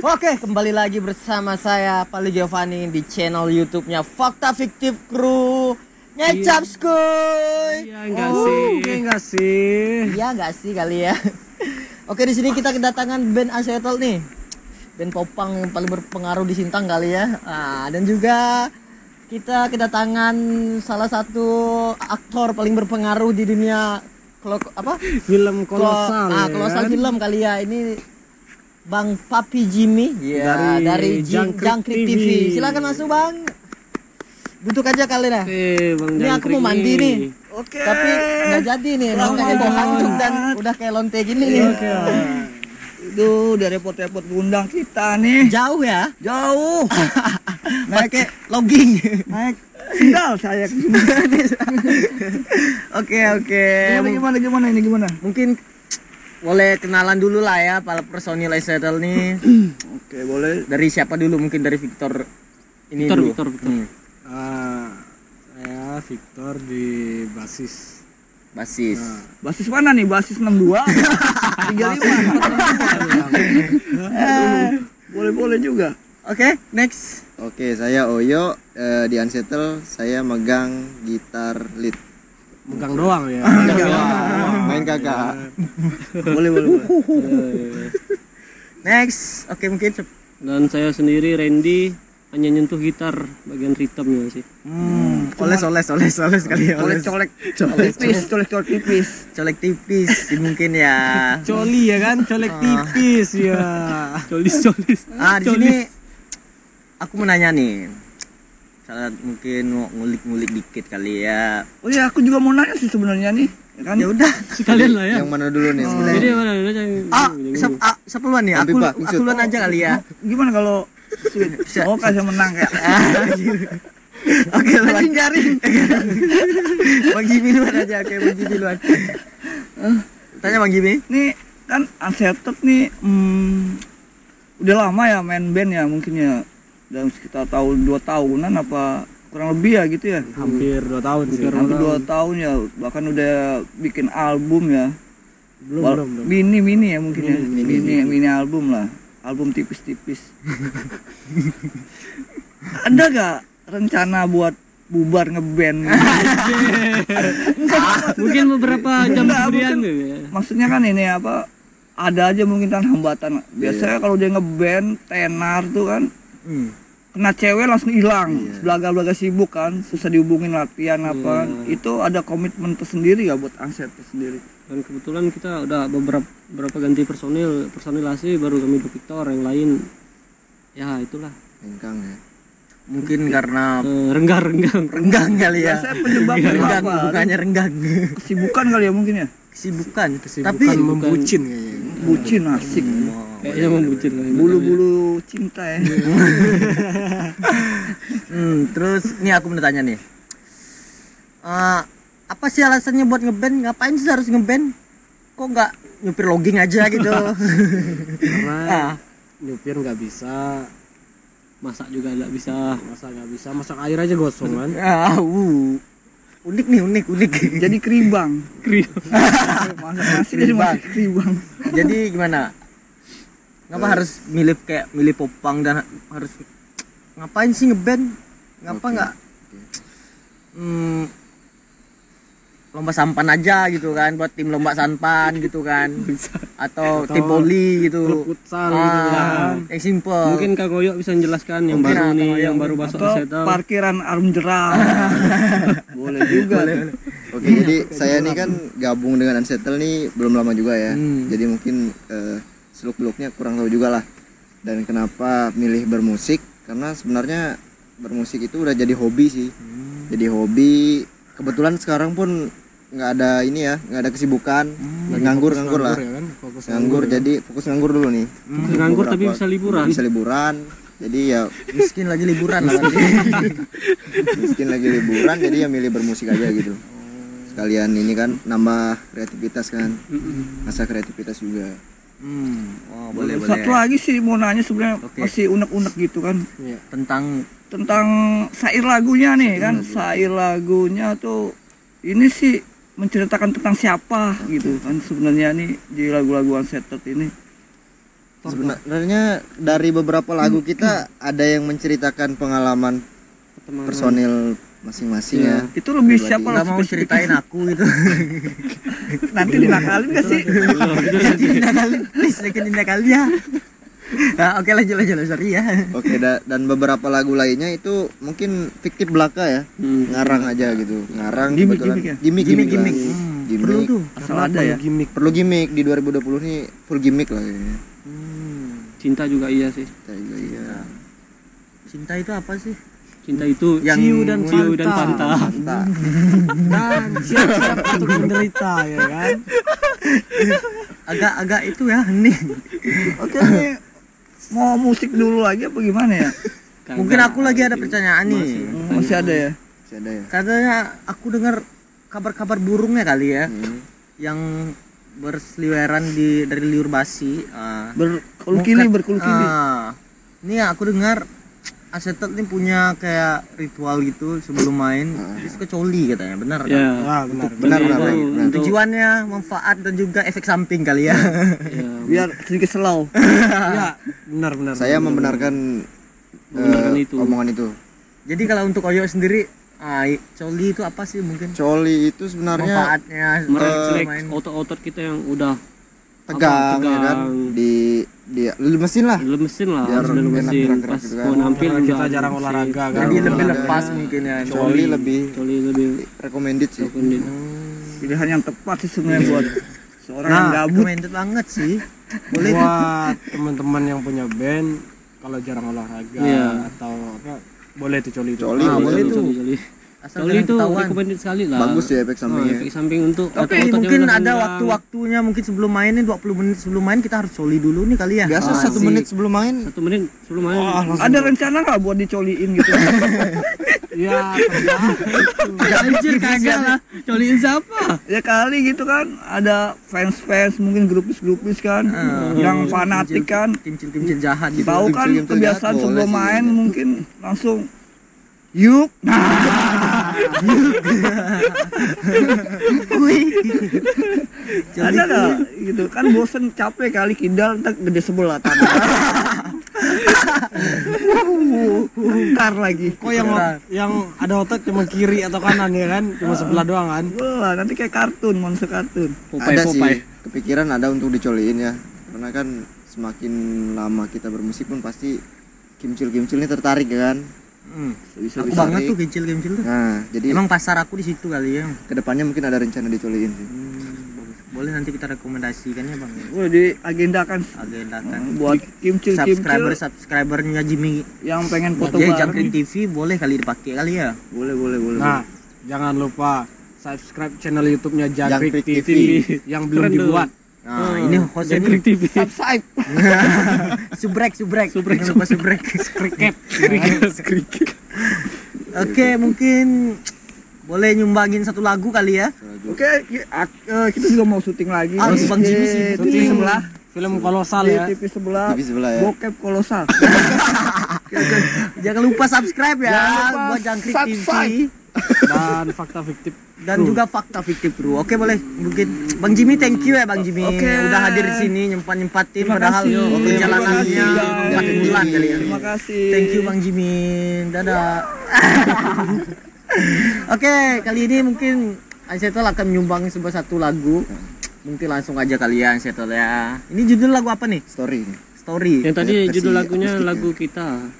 Oke, kembali lagi bersama saya Pali Giovanni di channel YouTube-nya Fakta Fiktif Kru. Ngecap skuy. Iya enggak sih? Oke enggak sih? Iya nggak sih kali ya? Oke, di sini kita kedatangan band Asetol nih. Band popang yang paling berpengaruh di Sintang kali ya. Ah, dan juga kita kedatangan salah satu aktor paling berpengaruh di dunia klo, apa? Film kolosal. ah, ya kolosal kan? film kali ya. Ini Bang Papi Jimmy ya, Dari dari, Jangkrik Jangkrik TV. TV. Silakan masuk, Bang. Duduk aja kalian ya. Oke, Bang Ini aku mau mandi nih. Oke. Tapi nggak jadi nih, makanya bau hancur dan udah kayak lonte gini nih. Oke. Itu udah repot-repot undang kita nih. Jauh ya? Jauh. Pakai logging. Naik sendal saya ke. Oke oke. Gimana gimana gimana ini gimana? Mungkin boleh kenalan dulu lah ya para personil Isetel nih. Oke, boleh. Dari siapa dulu? Mungkin dari Victor ini Victor, dulu. Victor, Victor. Hmm, Ah, saya Victor di basis. basis. Nah, Basis mana nih? Basis 62. 35. boleh boleh juga. Oke, next. Oke, saya Oyo eh, di Unsettle. Saya megang gitar lead. Megang doang ya. Main kakak. Boleh boleh. boleh. Next. Oke, mungkin sep- Dan saya sendiri Randy hanya nyentuh gitar bagian ritmenya sih. hmm, oles oles oles oles kali ya. Oles Colek colek tipis, colek colek tipis. colek tipis sih mungkin ya. Coli ya kan, colek tipis ya. Colis colis. Ah, di sini aku mau nanya nih. Salah mungkin mau ngulik-ngulik dikit kali ya. Oh ya, aku juga mau nanya sih sebenarnya nih. Ya kan? Ya udah. Sekalian lah ya. Yang mana dulu nih sebenarnya? Jadi mana dulu yang Ah, siapa ah, siapa duluan nih? Ambil, Aku aku duluan aja kali ya. Gimana kalau Oh, kasih menang kayak. Oke, lagi garing. Bang Jimmy duluan aja, oke Bang Jimmy duluan. Tanya Bang Jimmy. Nih kan Unsettled nih hmm, udah lama ya main band ya mungkin ya dalam sekitar tahun dua tahunan apa kurang lebih ya gitu ya? Hampir 2 tahun sih. hampir dua tahun. ya bahkan udah bikin album ya. Belum, Wal- belum, belum. mini mini ya mungkin ya. Mini mini, album lah. Album tipis-tipis. Ada gak rencana buat bubar ngeband? Mungkin beberapa jam Enggak, kemudian mungkin- gitu ya. maksudnya kan ini apa ada aja mungkin kan hambatan. Biasanya kalau dia ngeband tenar tuh kan Hmm. Kena cewek langsung hilang belaga-belaga sibuk kan susah dihubungin latihan apa Iya. itu ada komitmen tersendiri ya buat Anset tersendiri Dan kebetulan kita udah beberapa beberapa ganti personil, personilasi baru kami Victor yang lain. Ya itulah. Engkang ya. Mungkin karena Eh, renggang-renggang. renggang kali ya. biasanya penyebabnya Renggang apa bukannya renggang. kesibukan kali ya mungkin ya Kesibukan. Kesibukan Tapi membucin kayaknya. bucin asik Kayaknya membucin lah. bulu-bulu cinta ya hmm, terus nih aku mau tanya nih. Eh, apa sih alasannya buat ngeband? Ngapain sih harus ngeband? Kok nggak nyupir logging aja gitu? Karena ah, nyupir nggak bisa, Masak juga nggak bisa. masak nggak bisa, masak air aja gosong kan. ah, uh. Unik nih, unik, unik. jadi keribang nasi jadi keribang Jadi gimana? Ngapa harus milih kayak milih popang dan harus ngapain sih ngeband? Ngapa nggak? hmm, lomba sampan aja gitu kan buat tim lomba sampan gitu kan. Atau, tim Atau voli Klub gitu futsal gitu ah, kan. yang simple. Mungkin Kang Goyo bisa menjelaskan yang Mungkin, baru nih, yang baru masuk atau parkiran arum jeram. Boleh juga Oke, jadi saya nih kan gabung dengan Unsettle nih belum lama juga ya. Hmm. Jadi mungkin eh, seluk-beluknya kurang tahu juga lah. Dan kenapa milih bermusik? Karena sebenarnya bermusik itu udah jadi hobi sih. Jadi hobi. Kebetulan sekarang pun nggak ada ini ya, nggak ada kesibukan. nganggur, nganggur lah. ya kan? Fokus Nganggur, jadi fokus nganggur dulu nih. Nganggur tapi bisa liburan. Bisa liburan. Jadi ya miskin lagi liburan lah miskin lagi liburan jadi ya milih bermusik aja gitu sekalian ini kan nambah kreativitas kan masa kreativitas juga hmm, oh, boleh boleh satu lagi sih mau nanya sebenarnya Oke. masih unek-unek gitu kan. Iya. tentang tentang sair lagunya nih kan. sair lagunya tuh ini sih menceritakan tentang siapa gitu kan sebenarnya nih di lagu-lagu unsettled ini. Sebenarnya dari beberapa lagu kita ada yang menceritakan pengalaman Pertemanan. personil masing-masing ya. Itu lebih siapa nggak mau ceritain aku gitu. Nanti dinakalin gak sih? Nanti tindak kali please lagi tindak kali ya. Nah, oke lanjut lanjut sorry ya. Oke da- dan beberapa lagu lainnya itu mungkin fiktif belaka ya. Hmm. ngarang aja gitu. Ngarang Gimmick, kebetulan. gimmick ya? gimmick gimmick gimmick, lah. Hmm, Gimmick. perlu tuh Asal ada ya. gimmick? Perlu gimmick. Di 2020 nih full gimmick lah kayaknya. Hmm, cinta juga iya sih. Kita juga iya. Cinta itu apa sih cinta itu Yang- ciu dan ciu dan Panta. dan siap-siap untuk menderita ya kan agak-agak itu ya nih Oke nih mau musik dulu lagi apa gimana ya? mungkin aku lagi ada pertanyaan nih Hmm, Masih ada ya? masih ada ya katanya aku dengar kabar-kabar burungnya kali ya Hmm. yang berseliweran di dari liur basi. Berkulkili, Mungkin- berkulkili. ah. ini aku dengar Asetet ini punya kayak ritual gitu sebelum main dia suka coli katanya benar kan? ya ah benar benar benar benar, benar. tujuannya manfaat dan juga efek samping kali ya ya Biar sedikit selau. ya benar benar saya membenarkan Membenarkan eh, itu. omongan itu jadi kalau untuk Oyo sendiri ah, coli itu apa sih mungkin coli itu sebenarnya manfaatnya merefleks main otot-otot kita yang udah tegang, Apa, ya kan tegang. di di lemesin lah lemesin lah Biar lemesin pas gitu kan. mau nampil juga kita jarang lemesin. olahraga kan jadi lebih lepas mungkin ya coli lebih coli lebih recommended sih recommended. Pilihan yang tepat sih sebenarnya buat seorang Nah, yang gabut. recommended banget sih boleh buat teman-teman yang punya band kalau jarang olahraga Iya. atau apa boleh tuh coli itu Coli, Ah, boleh boleh Coli, tuh. coli, coli. Asal Coli itu ketahuan. recommended sekali lah. Bagus ya efek Oh, sampingnya. efek samping untuk Tapi otot-otot yang mungkin ada waktu-waktunya mungkin sebelum main nih 20 menit sebelum main kita harus coli dulu nih kali ya. biasa Ah, satu menit sebelum main. Satu menit sebelum main. Ada rencana nggak buat dicoliin gitu? ya anjir kagak lah. Coliin siapa? Ya kali gitu kan. Ada fans-fans mungkin grupis-grupis kan Ah. yang fanatik kan. Kincil-kincil jahat gitu. tahu kan kebiasaan sebelum main mungkin langsung yuk. Ada nggak? gitu. Kan bosen capek kali kidal entar gede sebelah tangan Bongkar lagi. Kok yang yang ada otot cuma kiri atau kanan ya kan? Cuma sebelah doang kan? Wah, nanti kayak kartun monster kartun. Popeye ada Popeye. Sih kepikiran ada untuk dicoliin ya. Karena kan semakin lama kita bermusik pun pasti kimcil-kimcil ini tertarik ya kan Hmm. bisa Aku bisa banget tuh kincil-kincil tuh. nah jadi Emang pasar aku di situ kali ya. ke depannya mungkin ada rencana dicoliin sih Boleh nanti kita rekomendasikan ya bang. Wah, diagendakan Agendakan. buat kimcil Subscriber kimcil subscribernya Jimmy yang pengen foto Dia bareng Jangkrik TV boleh kali dipakai kali ya. boleh boleh boleh nah jangan lupa subscribe channel YouTube-nya Jangkrik Jangkrik TV, TV. yang belum Keren dibuat Nah, ini hostnya Jangkrik nih. TV subscribe subrek, subrek. Subrek, Jangan lupa subrek. cricket Oke, mungkin boleh nyumbangin satu lagu kali ya. oke ak- eh, kita juga mau syuting lagi Ah, Bang Jimmy sih. Syuting. sebelah film kolosal ya TV sebelah TV sebelah ya bokep kolosal Jangan lupa subscribe ya Jangan lupa buat Jangkrik subscribe. TV dan fakta fiktif dan juga fakta fiktif bro. Oke boleh mungkin Bang Jimmy thank you ya Bang Jimmy Oke. udah hadir di sini nyempat nyempatin Terima padahal perjalanannya Terima kasih, empat bulan kali ya. terima kasih Thank you Bang Jimmy. Dadah. Oke, kali ini mungkin Ansetol akan menyumbang sebuah satu lagu. Mungkin langsung aja kalian Ansetol ya. Ini judul lagu apa nih? story ini. Story. yang tadi Versi judul lagunya lagu kita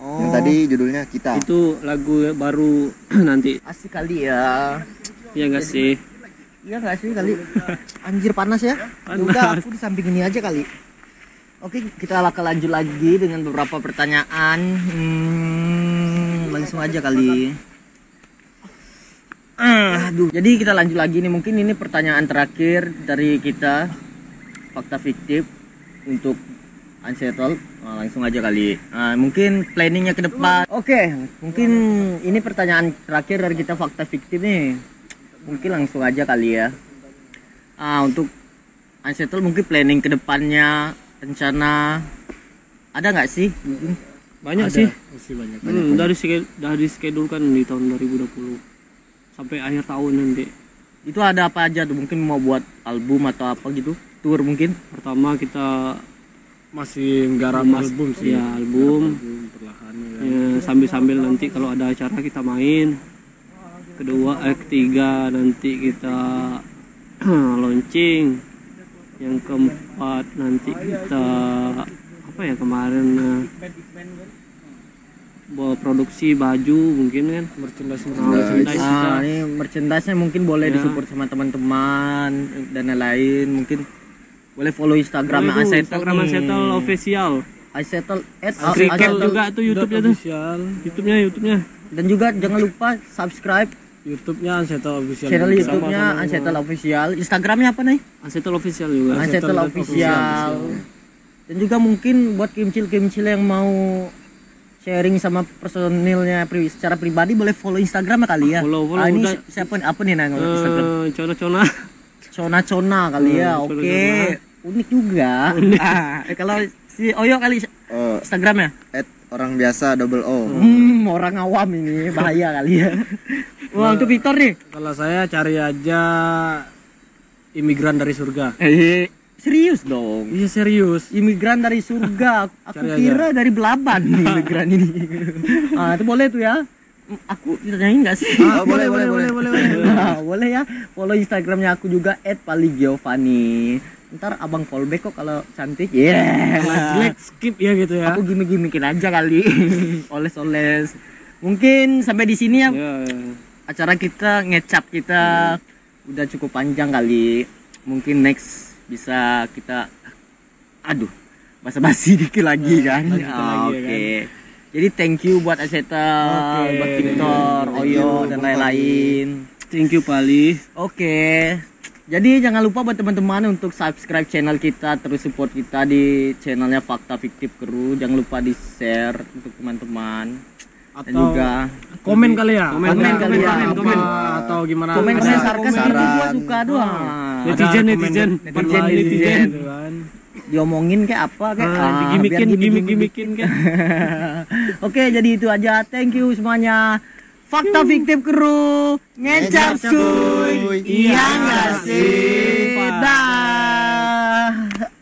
Oh. yang tadi judulnya kita itu lagu baru nanti asik kali ya. ya enggak sih Iya nggak sih kali? Anjir panas ya? Panas. Udah aku di samping ini aja kali. Oke, kita akan lanjut lagi dengan beberapa pertanyaan. Hmm, langsung aja kali. Aduh. Jadi kita lanjut lagi nih. Mungkin ini pertanyaan terakhir dari kita. Fakta fiktif untuk unsettled. Nah, langsung aja kali. Nah, mungkin planningnya ke depan. Oke, mungkin ini pertanyaan terakhir dari kita fakta fiktif nih. Mungkin langsung aja kali ya. Ah untuk unsettled mungkin planning ke depannya rencana ada nggak sih? Mungkin banyak Ada. sih. Masih banyak. Hmm, dari dari schedule kan di tahun 2020 sampai akhir tahun nanti. Itu ada apa aja tuh? Mungkin mau buat album atau apa gitu? Tour mungkin? Pertama kita masih nggarap Mas- album sih. ya album. perlahan ya. Ya, sambil-sambil nanti kalau ada acara kita main. Kedua eh ketiga nanti kita launching. Yang keempat nanti kita apa ya kemarin eh, bawa produksi baju mungkin kan? Merchandise Nah, merchandise. Nah, ini merchandise-nya mungkin boleh Ya. disupport sama teman-teman dan lain-lain. Mungkin boleh follow Instagram Itu, Asetel. Instagram. Asetel official Asetel at Asetel. juga tuh YouTube-nya tuh YouTube-nya YouTube-nya Dan juga jangan lupa subscribe YouTube-nya Ansetel official channel. YouTube-nya Asetel Official. Instagramnya apa nih? Asetel official juga Asetel Official. Dan juga mungkin buat kimcil-kimcil yang mau sharing sama personilnya pri- secara pribadi boleh follow Instagram kali ya. Follow, follow, Ah, ini siapa nih? Apa nih nang Instagram? Eh, cona-cona Cona-cona kali ya. Hmm, Oke. cona-cona. Unik juga. Ah, eh, kalau si Oyo kali Oh, Instagramnya? at orang biasa double O. Hmm, orang awam ini bahaya kali ya. Wah, itu Victor nih. kalau saya cari aja imigran dari surga Eh, serius dong. iya serius Imigran dari surga. Aku Cari aja. kira dari Belaban nih imigran ini. ah, itu boleh tuh ya. Hmm, Aku ditanyain nggak sih? Oh, boleh, boleh, boleh, boleh, Nah, boleh ya. Follow Instagramnya aku juga @paligiovanni. Ntar abang fallback kok kalau cantik. Yeah. jelek skip ya gitu ya Aku gimmick-gimmickin aja kali. Oles-oles. Mungkin sampai di sini ya ya, ya. acara kita ngecap kita udah cukup panjang kali. Mungkin next bisa kita aduh basa-basi dikit lagi kan. lanjutin Ah, lagi ya Oke. Jadi thank you buat Aseta, Oke. buat Victor, Oyo dan lain-lain. thank you Pali Oke. Jadi jangan lupa buat teman-teman untuk subscribe channel kita, terus support kita di channelnya Fakta Fiktif Kru. Jangan lupa di share untuk teman-teman. Dan atau juga komen kali ya Komen, komen kali ya. apa atau gimana komen saya sarkas komen. itu gua suka doang. Ada Netizen, komen netizen. netizen Netizen, gitu. Diomongin kayak apa kayak ah, ah, gimmick gini. gimmikin kan Oke, jadi itu aja. Thank you semuanya. Fakta fiktif kru ngecap Ngecap, suy. cuy. Iya nggak sih? Dah.